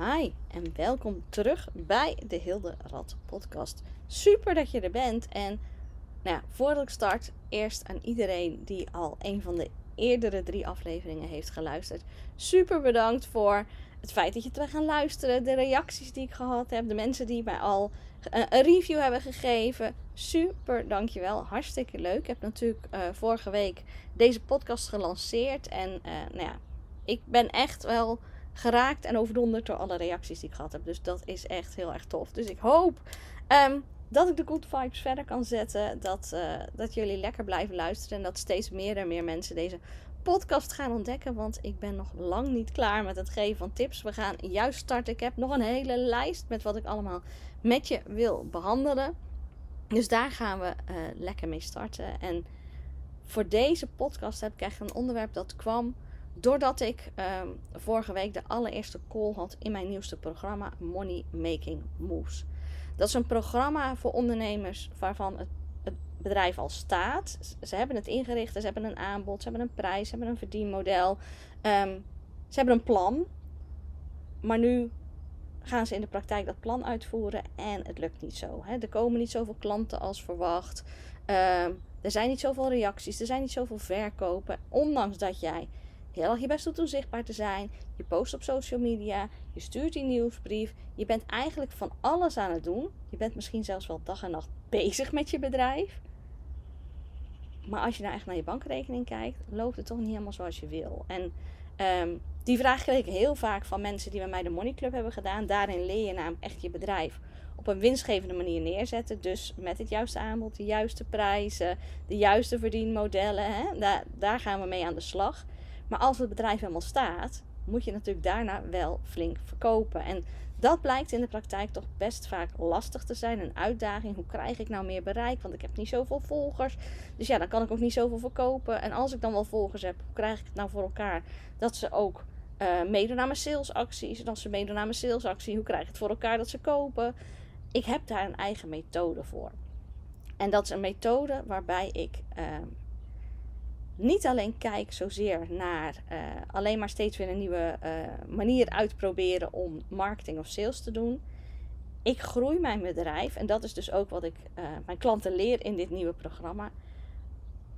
Hi en welkom terug bij de Hilde Rad podcast. Super dat je er bent en nou voordat ik start, eerst aan iedereen die al een van de eerdere drie afleveringen heeft geluisterd. Super bedankt voor het feit dat je terug gaat luisteren, de reacties die ik gehad heb, de mensen die mij al eh, een review hebben gegeven. Super, dankjewel. Hartstikke leuk. Ik heb natuurlijk uh, vorige week deze podcast gelanceerd en uh, nou ja, ik ben echt wel geraakt en overdonderd door alle reacties die ik gehad heb. Dus dat is echt heel erg tof. Dus ik hoop um, dat ik de good vibes verder kan zetten. Dat, uh, dat jullie lekker blijven luisteren. En dat steeds meer en meer mensen deze podcast gaan ontdekken. Want ik ben nog lang niet klaar met het geven van tips. We gaan juist starten. Ik heb nog een hele lijst met wat ik allemaal met je wil behandelen. Dus daar gaan we uh, lekker mee starten. En voor deze podcast heb ik echt een onderwerp dat kwam Doordat ik um, vorige week de allereerste call had in mijn nieuwste programma Money Making Moves. Dat is een programma voor ondernemers waarvan het, het bedrijf al staat. Ze hebben het ingericht, ze hebben een aanbod, ze hebben een prijs, ze hebben een verdienmodel. Um, ze hebben een plan. Maar nu gaan ze in de praktijk dat plan uitvoeren en het lukt niet zo. Hè. Er komen niet zoveel klanten als verwacht. Um, er zijn niet zoveel reacties, er zijn niet zoveel verkopen. Ondanks dat jij heel erg je best doet om zichtbaar te zijn. Je post op social media. Je stuurt die nieuwsbrief. Je bent eigenlijk van alles aan het doen. Je bent misschien zelfs wel dag en nacht bezig met je bedrijf. Maar als je nou echt naar je bankrekening kijkt, loopt het toch niet helemaal zoals je wil. En um, die vraag kreeg ik heel vaak van mensen die bij mij de Money Club hebben gedaan. Daarin leer je namelijk echt je bedrijf op een winstgevende manier neerzetten. Dus met het juiste aanbod, de juiste prijzen, de juiste verdienmodellen. Hè? Daar, daar gaan we mee aan de slag. Maar als het bedrijf helemaal staat, moet je natuurlijk daarna wel flink verkopen. En dat blijkt in de praktijk toch best vaak lastig te zijn. Een uitdaging. Hoe krijg ik nou meer bereik? Want ik heb niet zoveel volgers. Dus ja, dan kan ik ook niet zoveel verkopen. En als ik dan wel volgers heb, hoe krijg ik het nou voor elkaar? Dat ze ook uh, meedoen aan mijn salesacties. En als ze meedoen aan mijn salesactie, hoe krijg ik het voor elkaar dat ze kopen? Ik heb daar een eigen methode voor. En dat is een methode waarbij ik uh, niet alleen kijk zozeer naar uh, alleen maar steeds weer een nieuwe uh, manier uitproberen om marketing of sales te doen. Ik groei mijn bedrijf en dat is dus ook wat ik uh, mijn klanten leer in dit nieuwe programma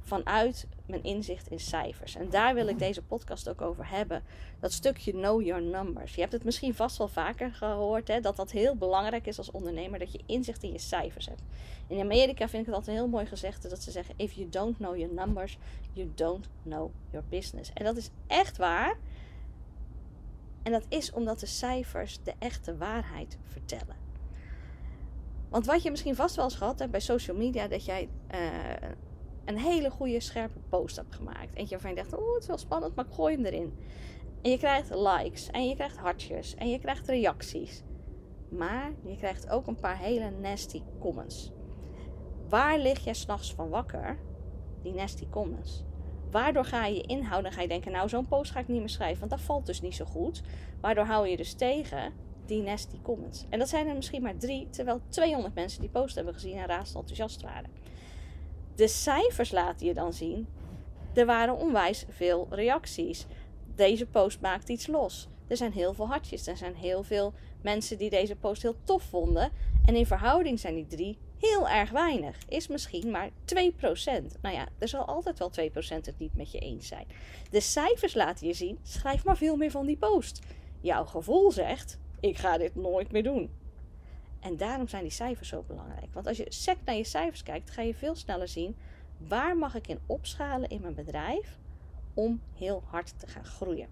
vanuit mijn inzicht in cijfers. En daar wil ik deze podcast ook over hebben. Dat stukje know your numbers. Je hebt het misschien vast wel vaker gehoord, hè, dat dat heel belangrijk is als ondernemer, dat je inzicht in je cijfers hebt. In Amerika vind ik het altijd heel mooi gezegd dat ze zeggen: If you don't know your numbers, you don't know your business. En dat is echt waar. En dat is omdat de cijfers de echte waarheid vertellen. Want wat je misschien vast wel eens gehad hebt bij social media, dat jij uh, een hele goede scherpe post hebt gemaakt. Eentje waarvan je dacht, oh het is wel spannend, maar ik gooi hem erin. En je krijgt likes en je krijgt hartjes en je krijgt reacties. Maar je krijgt ook een paar hele nasty comments. Waar lig jij s'nachts van wakker? Die nasty comments. Waardoor ga je je inhouden en ga je denken, nou zo'n post ga ik niet meer schrijven, want dat valt dus niet zo goed. Waardoor hou je dus tegen die nasty comments. En dat zijn er misschien maar drie, terwijl 200 mensen die post hebben gezien en razend enthousiast waren. De cijfers laten je dan zien. Er waren onwijs veel reacties. Deze post maakt iets los. Er zijn heel veel hartjes. Er zijn heel veel mensen die deze post heel tof vonden. En in verhouding zijn die drie heel erg weinig. Is misschien maar 2%. Nou ja, er zal altijd wel 2% het niet met je eens zijn. De cijfers laten je zien. Schrijf maar veel meer van die post. Jouw gevoel zegt: ik ga dit nooit meer doen. En daarom zijn die cijfers zo belangrijk. Want als je sec naar je cijfers kijkt, ga je veel sneller zien waar mag ik in opschalen in mijn bedrijf om heel hard te gaan groeien.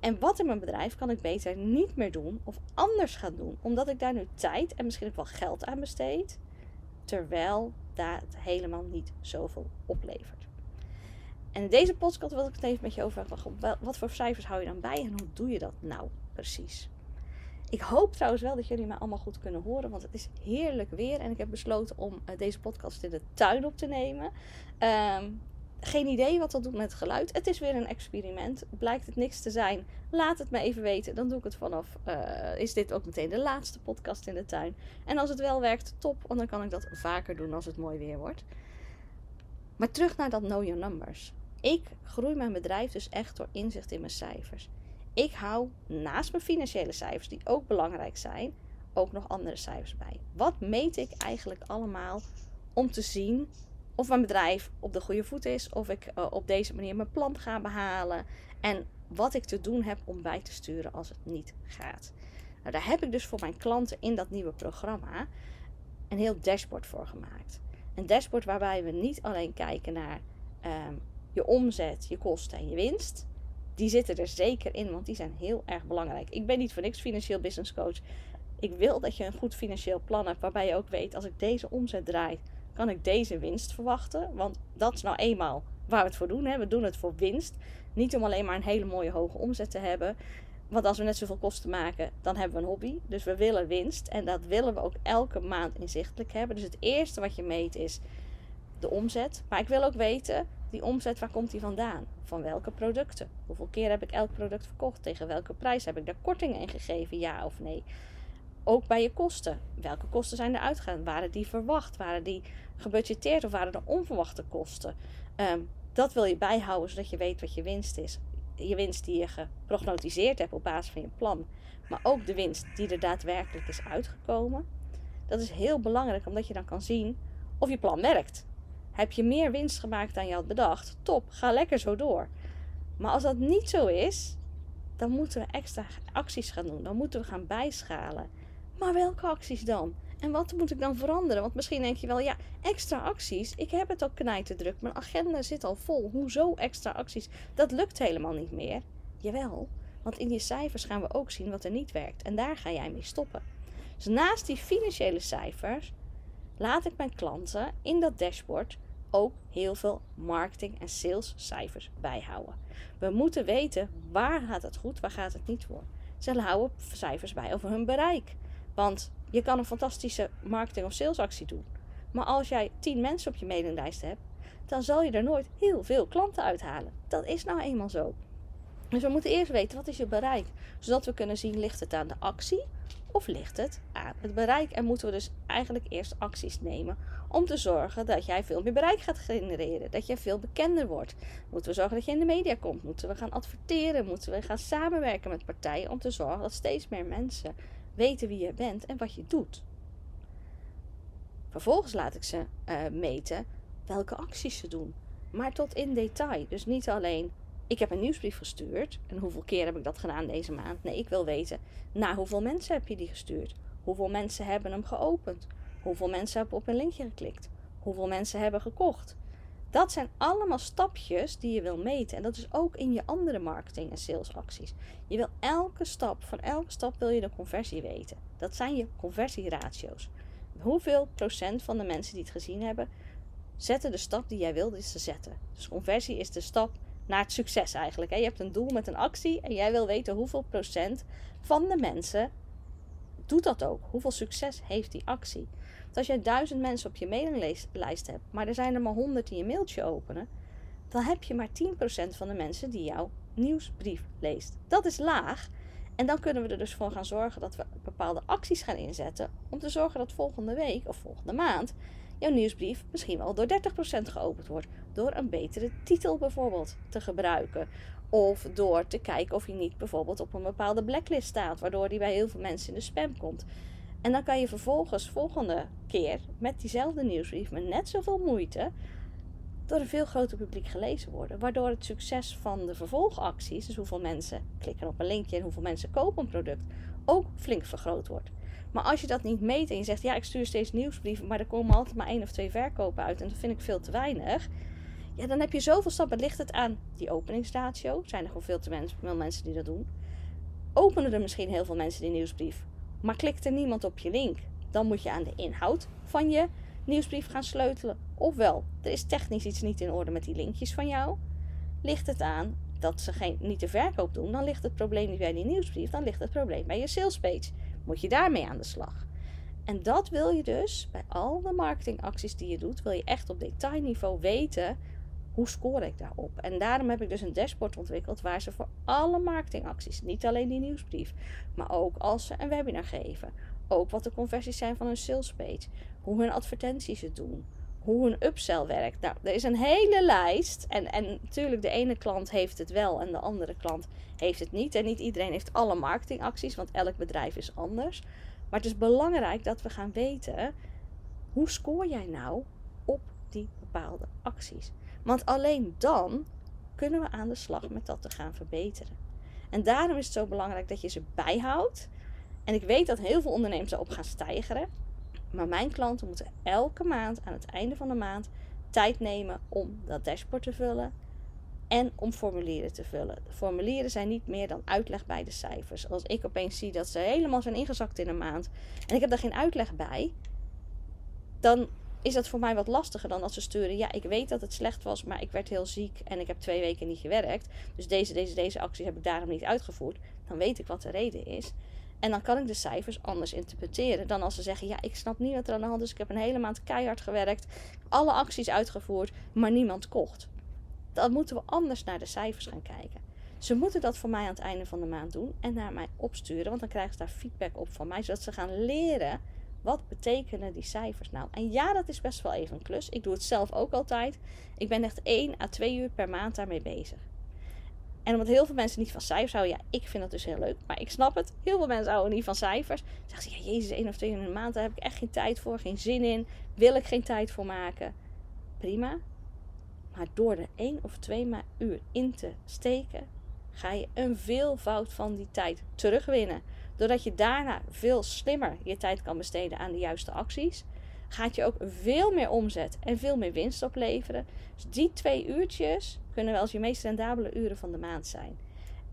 En wat in mijn bedrijf kan ik beter niet meer doen of anders gaan doen, omdat ik daar nu tijd en misschien ook wel geld aan besteed, terwijl het helemaal niet zoveel oplevert. En in deze podcast wil ik het even met je over hebben. Wat voor cijfers hou je dan bij en hoe doe je dat nou precies? Ik hoop trouwens wel dat jullie me allemaal goed kunnen horen, want het is heerlijk weer. En ik heb besloten om uh, deze podcast in de tuin op te nemen. Um, geen idee wat dat doet met het geluid. Het is weer een experiment. Blijkt het niks te zijn, laat het me even weten. Dan doe ik het vanaf. Uh, is dit ook meteen de laatste podcast in de tuin? En als het wel werkt, top. Want dan kan ik dat vaker doen als het mooi weer wordt. Maar terug naar dat Know Your Numbers. Ik groei mijn bedrijf dus echt door inzicht in mijn cijfers. Ik hou naast mijn financiële cijfers, die ook belangrijk zijn, ook nog andere cijfers bij. Wat meet ik eigenlijk allemaal om te zien of mijn bedrijf op de goede voet is, of ik uh, op deze manier mijn plan ga behalen en wat ik te doen heb om bij te sturen als het niet gaat. Nou, daar heb ik dus voor mijn klanten in dat nieuwe programma een heel dashboard voor gemaakt. Een dashboard waarbij we niet alleen kijken naar um, je omzet, je kosten en je winst. Die zitten er zeker in, want die zijn heel erg belangrijk. Ik ben niet voor niks financieel business coach. Ik wil dat je een goed financieel plan hebt waarbij je ook weet als ik deze omzet draai, kan ik deze winst verwachten. Want dat is nou eenmaal waar we het voor doen. Hè. We doen het voor winst. Niet om alleen maar een hele mooie hoge omzet te hebben. Want als we net zoveel kosten maken, dan hebben we een hobby. Dus we willen winst. En dat willen we ook elke maand inzichtelijk hebben. Dus het eerste wat je meet is de omzet. Maar ik wil ook weten, die omzet, waar komt die vandaan? Van welke producten? Hoeveel keer heb ik elk product verkocht? Tegen welke prijs heb ik daar kortingen in gegeven? Ja of nee? Ook bij je kosten. Welke kosten zijn er uitgegaan? Waren die verwacht? Waren die gebudgeteerd of waren er onverwachte kosten? Ehm, dat wil je bijhouden zodat je weet wat je winst is. Je winst die je geprognotiseerd hebt op basis van je plan. Maar ook de winst die er daadwerkelijk is uitgekomen. Dat is heel belangrijk omdat je dan kan zien of je plan werkt. Heb je meer winst gemaakt dan je had bedacht? Top, ga lekker zo door. Maar als dat niet zo is, dan moeten we extra acties gaan doen. Dan moeten we gaan bijschalen. Maar welke acties dan? En wat moet ik dan veranderen? Want misschien denk je wel, ja, extra acties. Ik heb het al knijten druk. Mijn agenda zit al vol. Hoezo extra acties? Dat lukt helemaal niet meer. Jawel, want in je cijfers gaan we ook zien wat er niet werkt. En daar ga jij mee stoppen. Dus naast die financiële cijfers laat ik mijn klanten in dat dashboard ook heel veel marketing- en salescijfers bijhouden. We moeten weten waar gaat het goed, waar gaat het niet voor. Ze houden cijfers bij over hun bereik. Want je kan een fantastische marketing- of salesactie doen. Maar als jij 10 mensen op je mailinglijst hebt, dan zal je er nooit heel veel klanten uithalen. Dat is nou eenmaal zo. Dus we moeten eerst weten wat is je bereik, zodat we kunnen zien ligt het aan de actie of ligt het aan het bereik. En moeten we dus eigenlijk eerst acties nemen om te zorgen dat jij veel meer bereik gaat genereren, dat jij veel bekender wordt. Moeten we zorgen dat je in de media komt, moeten we gaan adverteren, moeten we gaan samenwerken met partijen om te zorgen dat steeds meer mensen weten wie je bent en wat je doet. Vervolgens laat ik ze uh, meten welke acties ze doen, maar tot in detail. Dus niet alleen ik heb een nieuwsbrief gestuurd. En hoeveel keer heb ik dat gedaan deze maand? Nee, ik wil weten, naar hoeveel mensen heb je die gestuurd? Hoeveel mensen hebben hem geopend? Hoeveel mensen hebben op een linkje geklikt? Hoeveel mensen hebben gekocht? Dat zijn allemaal stapjes die je wil meten. En dat is ook in je andere marketing- en salesacties. Je wil elke stap, van elke stap wil je de conversie weten. Dat zijn je conversieratio's. Hoeveel procent van de mensen die het gezien hebben, zetten de stap die jij wilde te zetten. Dus conversie is de stap naar het succes eigenlijk. Je hebt een doel met een actie en jij wil weten hoeveel procent van de mensen doet dat ook. Hoeveel succes heeft die actie? Want als jij duizend mensen op je mailinglijst hebt, maar er zijn er maar honderd die je mailtje openen, dan heb je maar 10% van de mensen die jouw nieuwsbrief leest. Dat is laag. En dan kunnen we er dus voor gaan zorgen dat we bepaalde acties gaan inzetten om te zorgen dat volgende week of volgende maand jouw nieuwsbrief misschien wel door 30% geopend wordt. Door een betere titel bijvoorbeeld te gebruiken. Of door te kijken of je niet bijvoorbeeld op een bepaalde blacklist staat, waardoor die bij heel veel mensen in de spam komt. En dan kan je vervolgens volgende keer met diezelfde nieuwsbrief met net zoveel moeite door een veel groter publiek gelezen worden. Waardoor het succes van de vervolgacties, dus hoeveel mensen klikken op een linkje en hoeveel mensen kopen een product, ook flink vergroot wordt. Maar als je dat niet meet en je zegt, ja, ik stuur steeds nieuwsbrieven, maar er komen altijd maar één of twee verkopen uit en dat vind ik veel te weinig. Ja, dan heb je zoveel stappen. Ligt het aan die openingsratio? Zijn er gewoon veel te veel mensen die dat doen? Openen er misschien heel veel mensen die nieuwsbrief, maar klikt er niemand op je link? Dan moet je aan de inhoud van je nieuwsbrief gaan sleutelen. Ofwel, er is technisch iets niet in orde met die linkjes van jou. Ligt het aan dat ze geen, niet de verkoop doen, dan ligt het probleem niet bij die nieuwsbrief, dan ligt het probleem bij je salespage moet je daarmee aan de slag. En dat wil je dus bij al de marketingacties die je doet, wil je echt op detailniveau weten hoe score ik daarop. En daarom heb ik dus een dashboard ontwikkeld waar ze voor alle marketingacties, niet alleen die nieuwsbrief, maar ook als ze een webinar geven, ook wat de conversies zijn van hun salespage, hoe hun advertenties het doen, hoe een upsell werkt. Nou, er is een hele lijst. En, en natuurlijk, de ene klant heeft het wel en de andere klant heeft het niet. En niet iedereen heeft alle marketingacties, want elk bedrijf is anders. Maar het is belangrijk dat we gaan weten hoe scoor jij nou op die bepaalde acties. Want alleen dan kunnen we aan de slag met dat te gaan verbeteren. En daarom is het zo belangrijk dat je ze bijhoudt. En ik weet dat heel veel ondernemers erop gaan stijgeren. Maar mijn klanten moeten elke maand aan het einde van de maand tijd nemen om dat dashboard te vullen en om formulieren te vullen. De formulieren zijn niet meer dan uitleg bij de cijfers. Als ik opeens zie dat ze helemaal zijn ingezakt in een maand en ik heb daar geen uitleg bij, dan is dat voor mij wat lastiger dan als ze sturen. Ja, ik weet dat het slecht was, maar ik werd heel ziek en ik heb twee weken niet gewerkt. Dus deze, deze, deze actie heb ik daarom niet uitgevoerd. Dan weet ik wat de reden is. En dan kan ik de cijfers anders interpreteren dan als ze zeggen: Ja, ik snap niet wat er aan de hand is. Ik heb een hele maand keihard gewerkt, alle acties uitgevoerd, maar niemand kocht. Dan moeten we anders naar de cijfers gaan kijken. Ze moeten dat voor mij aan het einde van de maand doen en naar mij opsturen, want dan krijgen ze daar feedback op van mij, zodat ze gaan leren wat betekenen die cijfers nou. En ja, dat is best wel even een klus. Ik doe het zelf ook altijd. Ik ben echt 1 à 2 uur per maand daarmee bezig. En omdat heel veel mensen niet van cijfers houden, ja, ik vind dat dus heel leuk. Maar ik snap het. Heel veel mensen houden niet van cijfers. Zeggen ze, ja, jezus, één of twee in een maand, daar heb ik echt geen tijd voor, geen zin in. Wil ik geen tijd voor maken. Prima. Maar door er één of twee uur in te steken, ga je een veelvoud van die tijd terugwinnen. Doordat je daarna veel slimmer je tijd kan besteden aan de juiste acties, gaat je ook veel meer omzet en veel meer winst opleveren. Dus die twee uurtjes kunnen wel eens je meest rendabele uren van de maand zijn.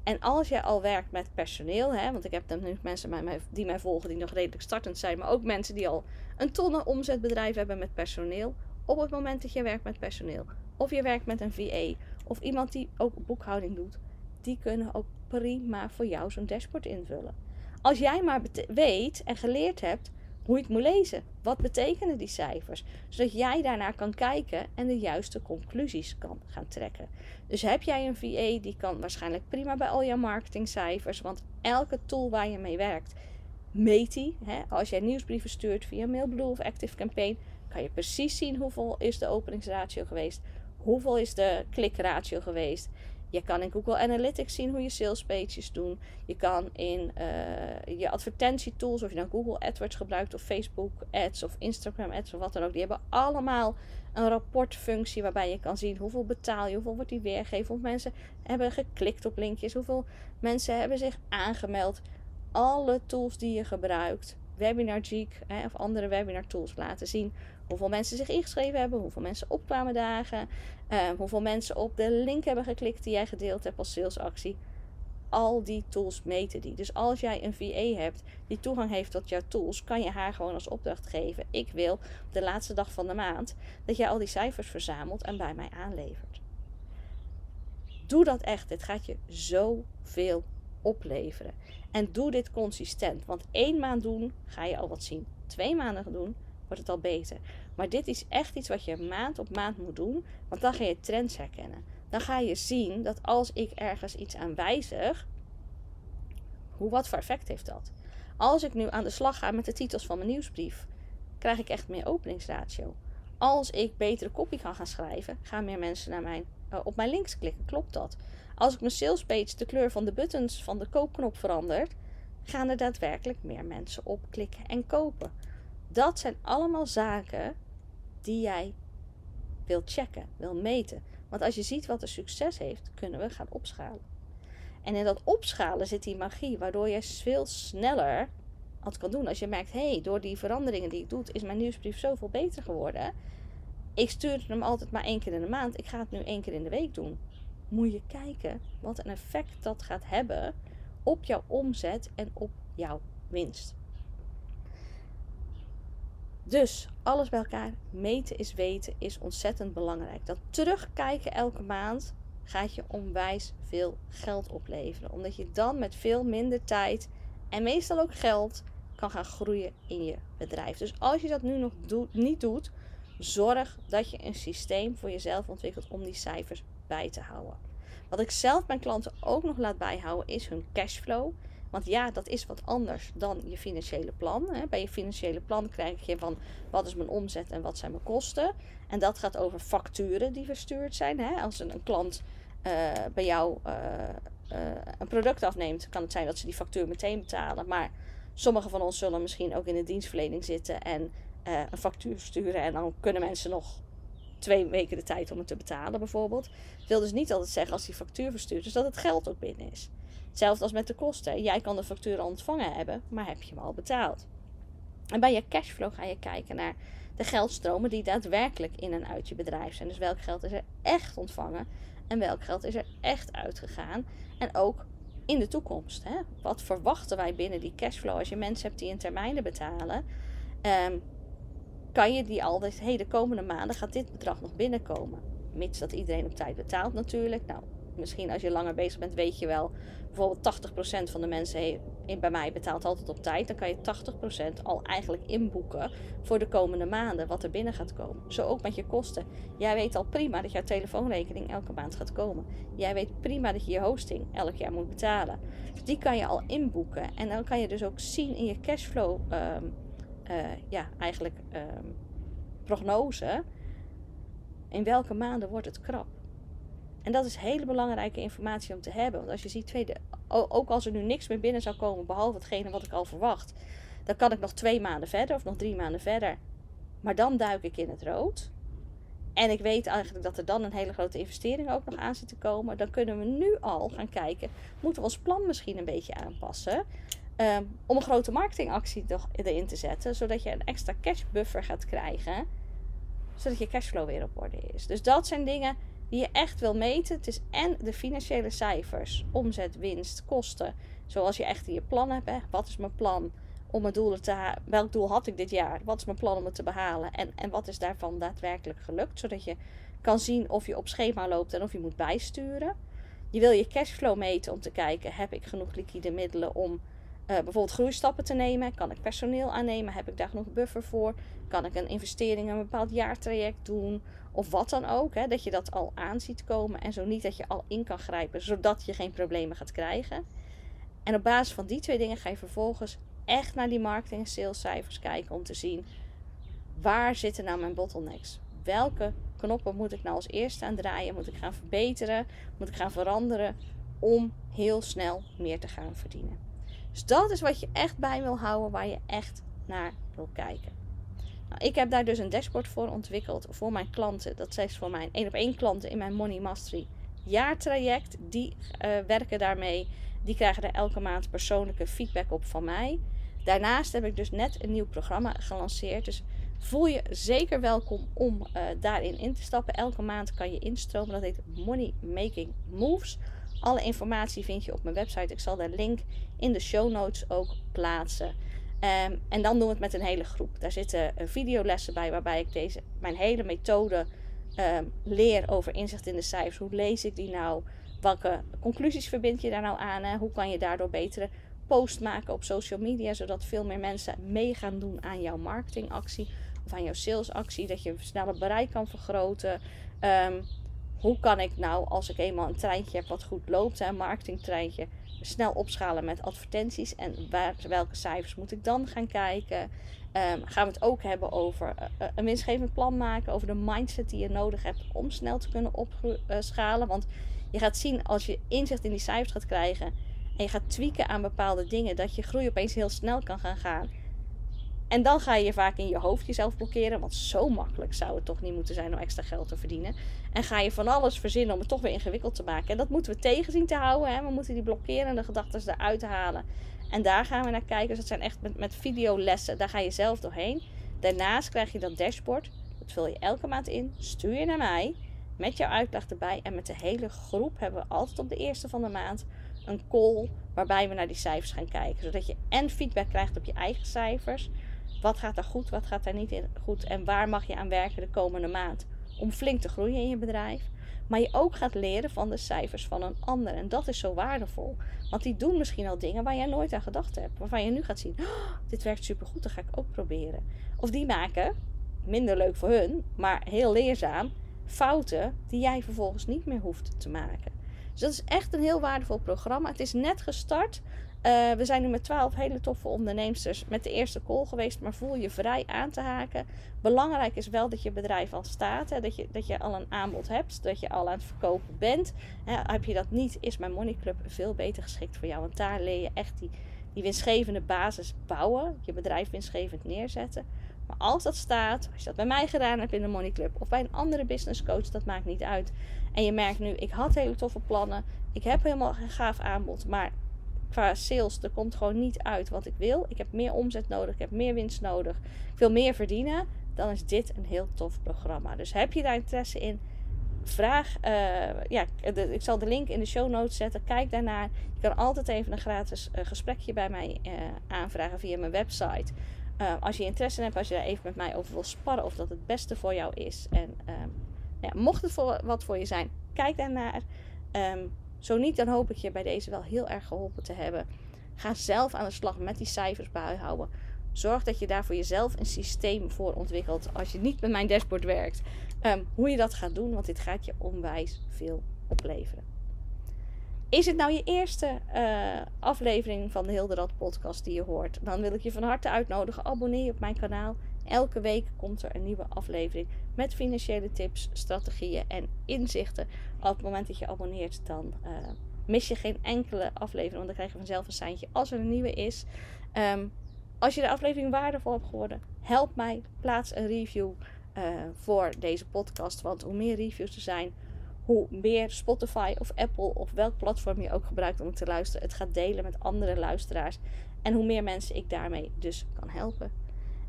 En als jij al werkt met personeel, hè, want ik heb dan nu mensen die mij volgen die nog redelijk startend zijn, maar ook mensen die al een tonnen omzetbedrijf hebben met personeel. Op het moment dat je werkt met personeel, of je werkt met een VA, of iemand die ook boekhouding doet, die kunnen ook prima voor jou zo'n dashboard invullen. Als jij maar weet en geleerd hebt hoe je het moet lezen. Wat betekenen die cijfers? Zodat jij daarnaar kan kijken en de juiste conclusies kan gaan trekken. Dus heb jij een VA, die kan waarschijnlijk prima bij al jouw marketingcijfers. Want elke tool waar je mee werkt, meet die. Hè? Als jij nieuwsbrieven stuurt via Mailblue of Active Campaign, kan je precies zien hoeveel is de openingsratio geweest. Hoeveel is de klikratio geweest? Je kan in Google Analytics zien hoe je sales pages doen. Je kan in uh, je advertentietools, of je nou Google AdWords gebruikt, of Facebook Ads, of Instagram Ads, of wat dan ook. Die hebben allemaal een rapportfunctie waarbij je kan zien hoeveel betaal je, hoeveel wordt die weergegeven, hoeveel mensen hebben geklikt op linkjes, hoeveel mensen hebben zich aangemeld. Alle tools die je gebruikt, Webinar Geek hè, of andere webinar tools laten zien hoeveel mensen zich ingeschreven hebben, hoeveel mensen opkwamen dagen, uh, hoeveel mensen op de link hebben geklikt die jij gedeeld hebt als salesactie. Al die tools meten die. Dus als jij een VA hebt die toegang heeft tot jouw tools, kan je haar gewoon als opdracht geven. Ik wil op de laatste dag van de maand dat jij al die cijfers verzamelt en bij mij aanlevert. Doe dat echt. Dit gaat je zoveel opleveren. En doe dit consistent. Want één maand doen ga je al wat zien. Twee maanden doen wordt het al beter. Maar dit is echt iets wat je maand op maand moet doen, want dan ga je trends herkennen. Dan ga je zien dat als ik ergens iets aan wijzig, hoe wat voor effect heeft dat? Als ik nu aan de slag ga met de titels van mijn nieuwsbrief, krijg ik echt meer openingsratio. Als ik betere copy kan gaan schrijven, gaan meer mensen naar mijn, uh, op mijn links klikken. Klopt dat? Als ik mijn salespage de kleur van de buttons van de koopknop verandert, gaan er daadwerkelijk meer mensen op klikken en kopen. Dat zijn allemaal zaken die jij wilt checken, wil meten. Want als je ziet wat er succes heeft, kunnen we gaan opschalen. En in dat opschalen zit die magie, waardoor je veel sneller het kan doen. Als je merkt, hé, hey, door die veranderingen die ik doe, is mijn nieuwsbrief zoveel beter geworden. Ik stuur hem altijd maar één keer in de maand. Ik ga het nu één keer in de week doen. Moet je kijken wat een effect dat gaat hebben op jouw omzet en op jouw winst. Dus alles bij elkaar, meten is weten, is ontzettend belangrijk. Dat terugkijken elke maand gaat je onwijs veel geld opleveren. Omdat je dan met veel minder tijd en meestal ook geld kan gaan groeien in je bedrijf. Dus als je dat nu nog niet doet, zorg dat je een systeem voor jezelf ontwikkelt om die cijfers bij te houden. Wat ik zelf mijn klanten ook nog laat bijhouden is hun cashflow. Want ja, dat is wat anders dan je financiële plan. Bij je financiële plan krijg je van wat is mijn omzet en wat zijn mijn kosten. En dat gaat over facturen die verstuurd zijn. Als een, klant uh, bij jou uh, uh, een product afneemt, kan het zijn dat ze die factuur meteen betalen. Maar sommigen van ons zullen misschien ook in de dienstverlening zitten en een factuur sturen. En dan kunnen mensen nog twee weken de tijd om het te betalen, bijvoorbeeld. Dat wil dus niet altijd zeggen als die factuur verstuurd is dat het geld ook binnen is. Hetzelfde als met de kosten. Jij kan de factuur al ontvangen hebben, maar heb je hem al betaald? En bij je cashflow ga je kijken naar de geldstromen die daadwerkelijk in en uit je bedrijf zijn. Dus welk geld is er echt ontvangen en welk geld is er echt uitgegaan. En ook in de toekomst. Hè? Wat verwachten wij binnen die cashflow als je mensen hebt die in termijnen betalen? Um, kan je die altijd, hé, hey, de komende maanden gaat dit bedrag nog binnenkomen. Mits dat iedereen op tijd betaalt natuurlijk. Nou, misschien als je langer bezig bent, weet je wel, bijvoorbeeld 80% van de mensen bij mij betaalt altijd op tijd. Dan kan je 80% al eigenlijk inboeken voor de komende maanden, wat er binnen gaat komen. Zo ook met je kosten. Jij weet al prima dat jouw telefoonrekening elke maand gaat komen. Jij weet prima dat je je hosting elk jaar moet betalen. Dus die kan je al inboeken. En dan kan je dus ook zien in je cashflow. Um, uh, ja, eigenlijk ehm, prognose. In welke maanden wordt het krap? En dat is hele belangrijke informatie om te hebben. Want als je ziet, tweede, ook als er nu niks meer binnen zou komen, behalve hetgene wat ik al verwacht, dan kan ik nog twee maanden verder of nog drie maanden verder. Maar dan duik ik in het rood. En ik weet eigenlijk dat er dan een hele grote investering ook nog aan zit te komen. Dan kunnen we nu al gaan kijken, moeten we ons plan misschien een beetje aanpassen? Um, om een grote marketingactie erin te zetten, zodat je een extra cash buffer gaat krijgen, zodat je cashflow weer op orde is. Dus dat zijn dingen die je echt wil meten. Het is en de financiële cijfers, omzet, winst, kosten, zoals je echt in je plan hebt. Hè. Wat is mijn plan om mijn doelen te halen? Welk doel had ik dit jaar? Wat is mijn plan om het te behalen? En, en wat is daarvan daadwerkelijk gelukt, zodat je kan zien of je op schema loopt en of je moet bijsturen. Je wil je cashflow meten om te kijken: heb ik genoeg liquide middelen om bijvoorbeeld groeistappen te nemen. Kan ik personeel aannemen? Heb ik daar genoeg buffer voor? Kan ik een investering in een bepaald jaartraject doen? Of wat dan ook. Hè? Dat je dat al aan ziet komen. En zo niet dat je al in kan grijpen. Zodat je geen problemen gaat krijgen. En op basis van die twee dingen ga je vervolgens echt naar die marketing en salescijfers kijken. Om te zien waar zitten nou mijn bottlenecks? Welke knoppen moet ik nou als eerste aan draaien? Moet ik gaan verbeteren? Moet ik gaan veranderen? Om heel snel meer te gaan verdienen. Dus dat is wat je echt bij wil houden, waar je echt naar wil kijken. Nou, ik heb daar dus een dashboard voor ontwikkeld voor mijn klanten. Dat is voor mijn één op één klanten in mijn Money Mastery jaartraject. Die uh, werken daarmee. Die krijgen er elke maand persoonlijke feedback op van mij. Daarnaast heb ik dus net een nieuw programma gelanceerd. Dus voel je zeker welkom om uh, daarin in te stappen. Elke maand kan je instromen. Dat heet Money Making Moves. Alle informatie vind je op mijn website. Ik zal de link in de show notes ook plaatsen. Um, en dan doen we het met een hele groep. Daar zitten uh, videolessen bij waarbij ik deze, mijn hele methode um, leer over inzicht in de cijfers. Hoe lees ik die nou? Welke conclusies verbind je daar nou aan? Hoe kan je daardoor betere post maken op social media, zodat veel meer mensen mee gaan doen aan jouw marketingactie of aan jouw salesactie, dat je sneller bereik kan vergroten. Um, hoe kan ik nou, als ik eenmaal een treintje heb wat goed loopt, een marketingtreintje, snel opschalen met advertenties en waar, welke cijfers moet ik dan gaan kijken? Um, gaan we het ook hebben over uh, een winstgevend plan maken, over de mindset die je nodig hebt om snel te kunnen opschalen. Want je gaat zien als je inzicht in die cijfers gaat krijgen en je gaat tweaken aan bepaalde dingen, dat je groei opeens heel snel kan gaan gaan. En dan ga je vaak in je hoofd jezelf blokkeren. Want zo makkelijk zou het toch niet moeten zijn om extra geld te verdienen. En ga je van alles verzinnen om het toch weer ingewikkeld te maken. En dat moeten we tegen zien te houden. Hè? We moeten die blokkerende gedachten eruit halen. En daar gaan we naar kijken. Dus dat zijn echt met, met videolessen. Daar ga je zelf doorheen. Daarnaast krijg je dat dashboard. Dat vul je elke maand in. Stuur je naar mij. Met jouw uitleg erbij. En met de hele groep hebben we altijd op de eerste van de maand een call. Waarbij we naar die cijfers gaan kijken. Zodat je en feedback krijgt op je eigen cijfers. Wat gaat er goed, wat gaat er niet goed en waar mag je aan werken de komende maand om flink te groeien in je bedrijf. Maar je ook gaat leren van de cijfers van een ander. En dat is zo waardevol. Want die doen misschien al dingen waar jij nooit aan gedacht hebt. Waarvan je nu gaat zien: oh, dit werkt supergoed, dat ga ik ook proberen. Of die maken, minder leuk voor hun, maar heel leerzaam, fouten die jij vervolgens niet meer hoeft te maken. Dus dat is echt een heel waardevol programma. Het is net gestart. Eh, we zijn nu met 12 hele toffe onderneemsters met de eerste call geweest, maar voel je vrij aan te haken. Belangrijk is wel dat je bedrijf al staat, hè, dat, je, dat je al een aanbod hebt, dat je al aan het verkopen bent. Hè, heb je dat niet, is mijn Money Club veel beter geschikt voor jou, want daar leer je echt die, die winstgevende basis bouwen, je bedrijf winstgevend neerzetten. Maar als dat staat, als je dat bij mij gedaan hebt in de Money Club of bij een andere business coach, dat maakt niet uit. En je merkt nu, ik had hele toffe plannen, ik heb helemaal een gaaf aanbod, maar qua sales, er komt gewoon niet uit wat ik wil. Ik heb meer omzet nodig, ik heb meer winst nodig, ik wil meer verdienen. Dan is dit een heel tof programma. Dus heb je daar interesse in? Vraag, uh, ja, ik zal de link in de show notes zetten. Kijk daarnaar. Je kan altijd even een gratis uh, gesprekje bij mij uh, aanvragen via mijn website. als je interesse hebt, als je daar even met mij over wil sparren of dat het beste voor jou is. En ehm, ja, mocht het voor, wat voor je zijn, kijk daarnaar. Um, zo niet, dan hoop ik je bij deze wel heel erg geholpen te hebben. Ga zelf aan de slag met die cijfers bijhouden. Zorg dat je daar voor jezelf een systeem voor ontwikkelt. Als je niet met mijn dashboard werkt, um, hoe je dat gaat doen, want dit gaat je onwijs veel opleveren. Is het nou je eerste uh, aflevering van de Hilderad podcast die je hoort? Dan wil ik je van harte uitnodigen. Abonneer je op mijn kanaal. Elke week komt er een nieuwe aflevering met financiële tips, strategieën en inzichten. Op het moment dat je abonneert, dan uh, mis je geen enkele aflevering. Want dan krijg je vanzelf een seintje als er een nieuwe is. Um, als je de aflevering waardevol hebt geworden, help mij. Plaats een review uh, voor deze podcast. Want hoe meer reviews er zijn, hoe meer Spotify of Apple of welk platform je ook gebruikt om te luisteren, het gaat delen met andere luisteraars. En hoe meer mensen ik daarmee dus kan helpen.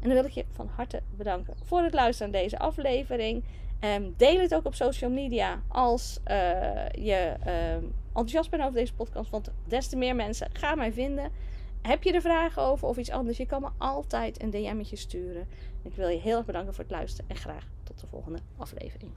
En dan wil ik je van harte bedanken voor het luisteren naar deze aflevering. Um, deel het ook op social media als uh, je uh, enthousiast bent over deze podcast. Want des te meer mensen gaan mij vinden. Heb je er vragen over of iets anders? Je kan me altijd een DM'tje sturen. Ik wil je heel erg bedanken voor het luisteren en graag tot de volgende aflevering.